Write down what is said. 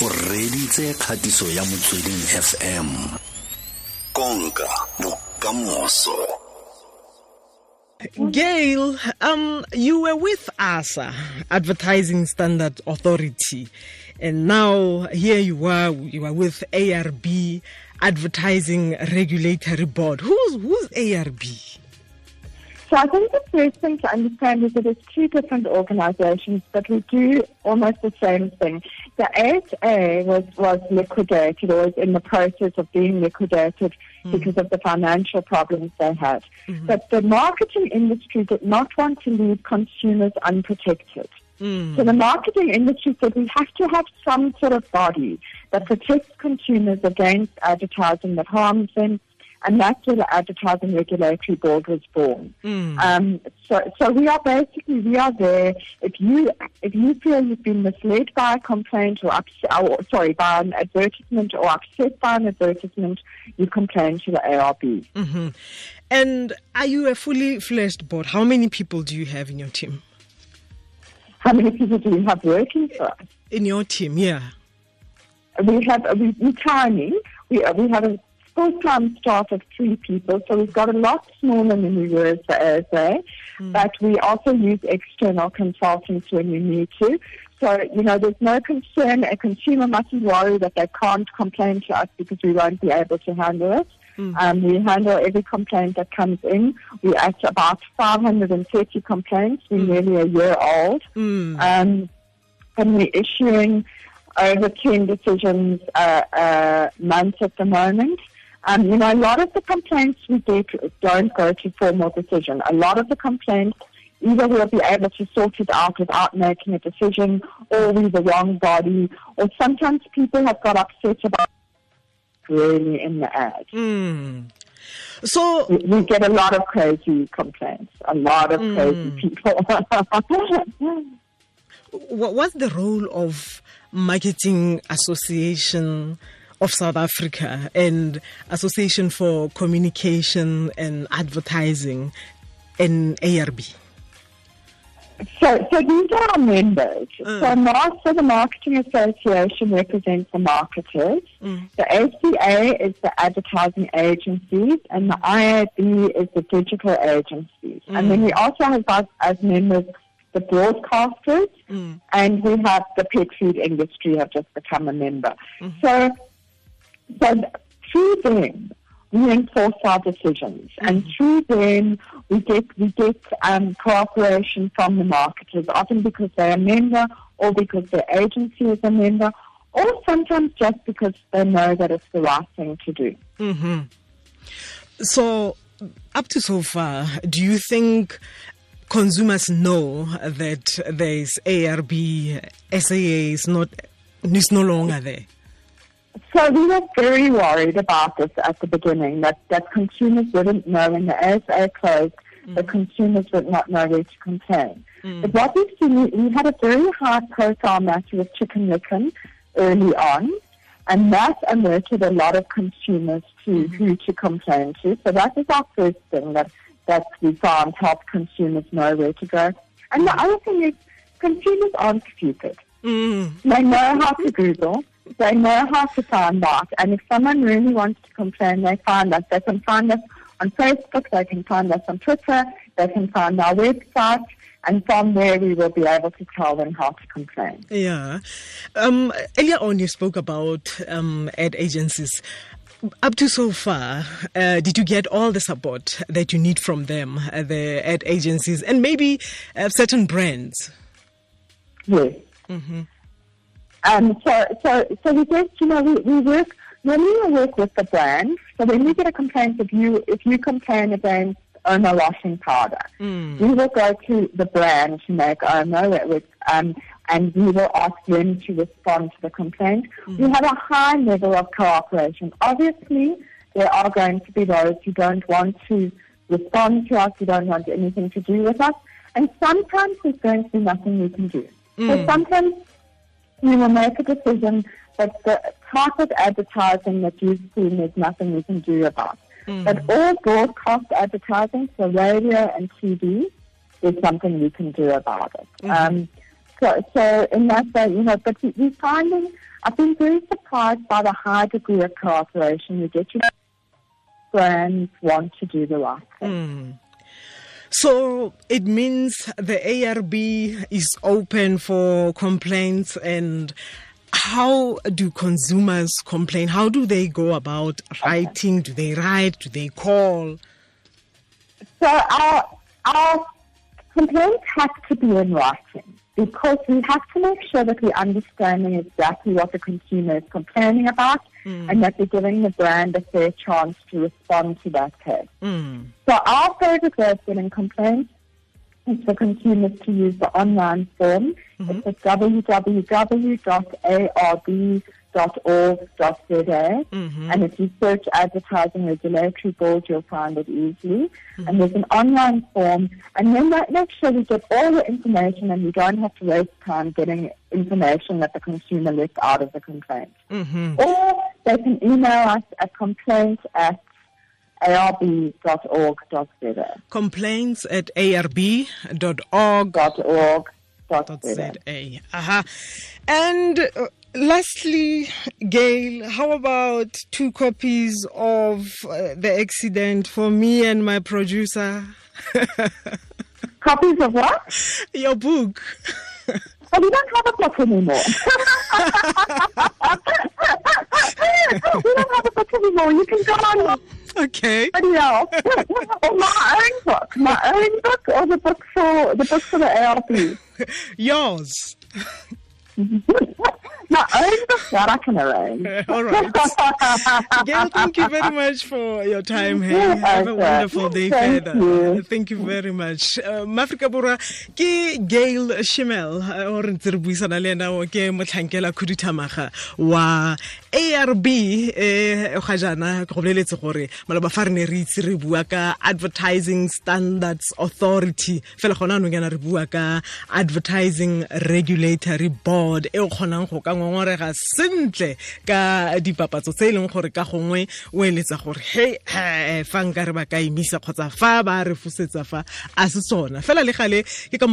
o reditse kgatiso ya motsweding fm konka bokamoso Gail, um, you were with ASA, Advertising Standard Authority, and now here you are. You are with ARB, Advertising Regulatory Board. Who's who's ARB? So I think the first thing to understand is that it's two different organisations, but we do almost the same thing. The ASA was, was liquidated or was in the process of being liquidated mm. because of the financial problems they had. Mm-hmm. But the marketing industry did not want to leave consumers unprotected. Mm. So the marketing industry said we have to have some sort of body that protects consumers against advertising that harms them and that's where the Advertising Regulatory Board was born. Mm. Um, so, so we are basically we are there. If you if you feel you've been misled by a complaint or, upset, or sorry by an advertisement or upset by an advertisement, you complain to the ARB. Mm-hmm. And are you a fully fledged board? How many people do you have in your team? How many people do you have working for us? In your team, yeah. We have we, we're tiny. We we have a full-time staff of three people, so we've got a lot smaller than we were as the ASA, mm. but we also use external consultants when we need to. So, you know, there's no concern. A consumer mustn't worry that they can't complain to us because we won't be able to handle it. Mm. Um, we handle every complaint that comes in. We at about 530 complaints. We're mm. nearly a year old. Mm. Um, and we're issuing over 10 decisions a uh, month at the moment. Um, you know, a lot of the complaints we get don't go to formal decision. A lot of the complaints, either we'll be able to sort it out without making a decision, or we're the wrong body, or sometimes people have got upset about really in the ad. Mm. So we, we, get a lot of crazy complaints, a lot of mm. crazy people. What's the role of marketing association? Of South Africa and Association for Communication and Advertising in ARB? So, so these are our members. Mm. So, MASA, the Marketing Association represents the marketers. Mm. The ACA is the advertising agencies, and the IAB is the digital agencies. Mm. And then we also have as, as members the broadcasters, mm. and we have the pet food industry have just become a member. Mm-hmm. So but through them, we enforce our decisions, mm-hmm. and through them, we get we get um, cooperation from the marketers, often because they're a member, or because their agency is a member, or sometimes just because they know that it's the right thing to do. Mm-hmm. So, up to so far, do you think consumers know that there is ARB, SAA is not is no longer there? So we were very worried about this at the beginning, that, that consumers wouldn't know when the ASA closed, mm. the consumers would not know where to complain. Mm. But what we've seen, we, had a very high profile matter with Chicken Licken early on, and that alerted a lot of consumers to mm who to complain to. So that was our first thing that, that we found helped consumers know where to go. And the other thing is, consumers aren't stupid. Mm. They know how to Google they know how to find that. And if someone really wants to complain, they find us. They can find us on Facebook, they can find us on Twitter, they can find our website. And from there, we will be able to tell them how to complain. Yeah. Um, earlier on, you spoke about um, ad agencies. Up to so far, uh, did you get all the support that you need from them, uh, the ad agencies, and maybe uh, certain brands? Yes. Mm-hmm. Um, so, so, so we just, you know, we, we work, normally we work with the brand. So when we get a complaint, if you, if you complain against Omo washing powder, mm. we will go to the brand to make Omo, with, um, and we will ask them to respond to the complaint. Mm. We have a high level of cooperation. Obviously, there are going to be those who don't want to respond to us, who don't want anything to do with us, and sometimes there's going to be nothing we can do. Mm. So sometimes we will make a decision that the type of advertising that you've seen, there's nothing we can do about. Mm. But all broadcast advertising, so radio and TV, is something we can do about it. Mm. Um, so, so in that way, you know, but we, we're finding I've been very surprised by the high degree of cooperation we get. Brands want to do the right thing. So it means the ARB is open for complaints and how do consumers complain? How do they go about writing? Do they write? Do they call? So our our complaints have to be in writing because we have to make sure that we're understanding exactly what the consumer is complaining about and that we're giving the brand a fair chance to respond to that case. Mm. So our favorite way of getting complaints is for consumers to use the online form. It's at www.arb.org.za. And if you search Advertising Regulatory Board, you'll find it easily. And there's an online form. And then that make sure we get all the information and we don't have to waste time getting information that the consumer left out of the complaint. Or they can email us at complaints at arb.org.za. Complaints at arb.org. Dot org. Dot ZA. za. Uh-huh. And uh, lastly, Gail, how about two copies of uh, the accident for me and my producer? Copies of what? Your book. Oh, we don't have a book anymore. we don't have a book anymore. You can go on Okay. else. or my own book. My own book or the book for the book for the ARB. Yours. My own book that I can arrange. All right. Gail, thank you very much for your time here. Have a wonderful day Thank further. you. Thank you very much. Uh, Mafrika Borwa ke Gail Schimmel uh, o re ntse re buisana le ena ke motlhankela khuduthamaga wa ARB eh ga jana ke go boleletse gore maloba fa re ne re itse re bua ka Advertising Standards Authority fela gona anong yana re bua ka Advertising Regulatory Board e o kgonang go ka ngongorega sentle ka dipapatso tse e leng gore ka gongwe o eletsa gore he fa nka re ba ka emisa kgotsa fa ba re fosetsa fa a se tsona fela le gale ke ka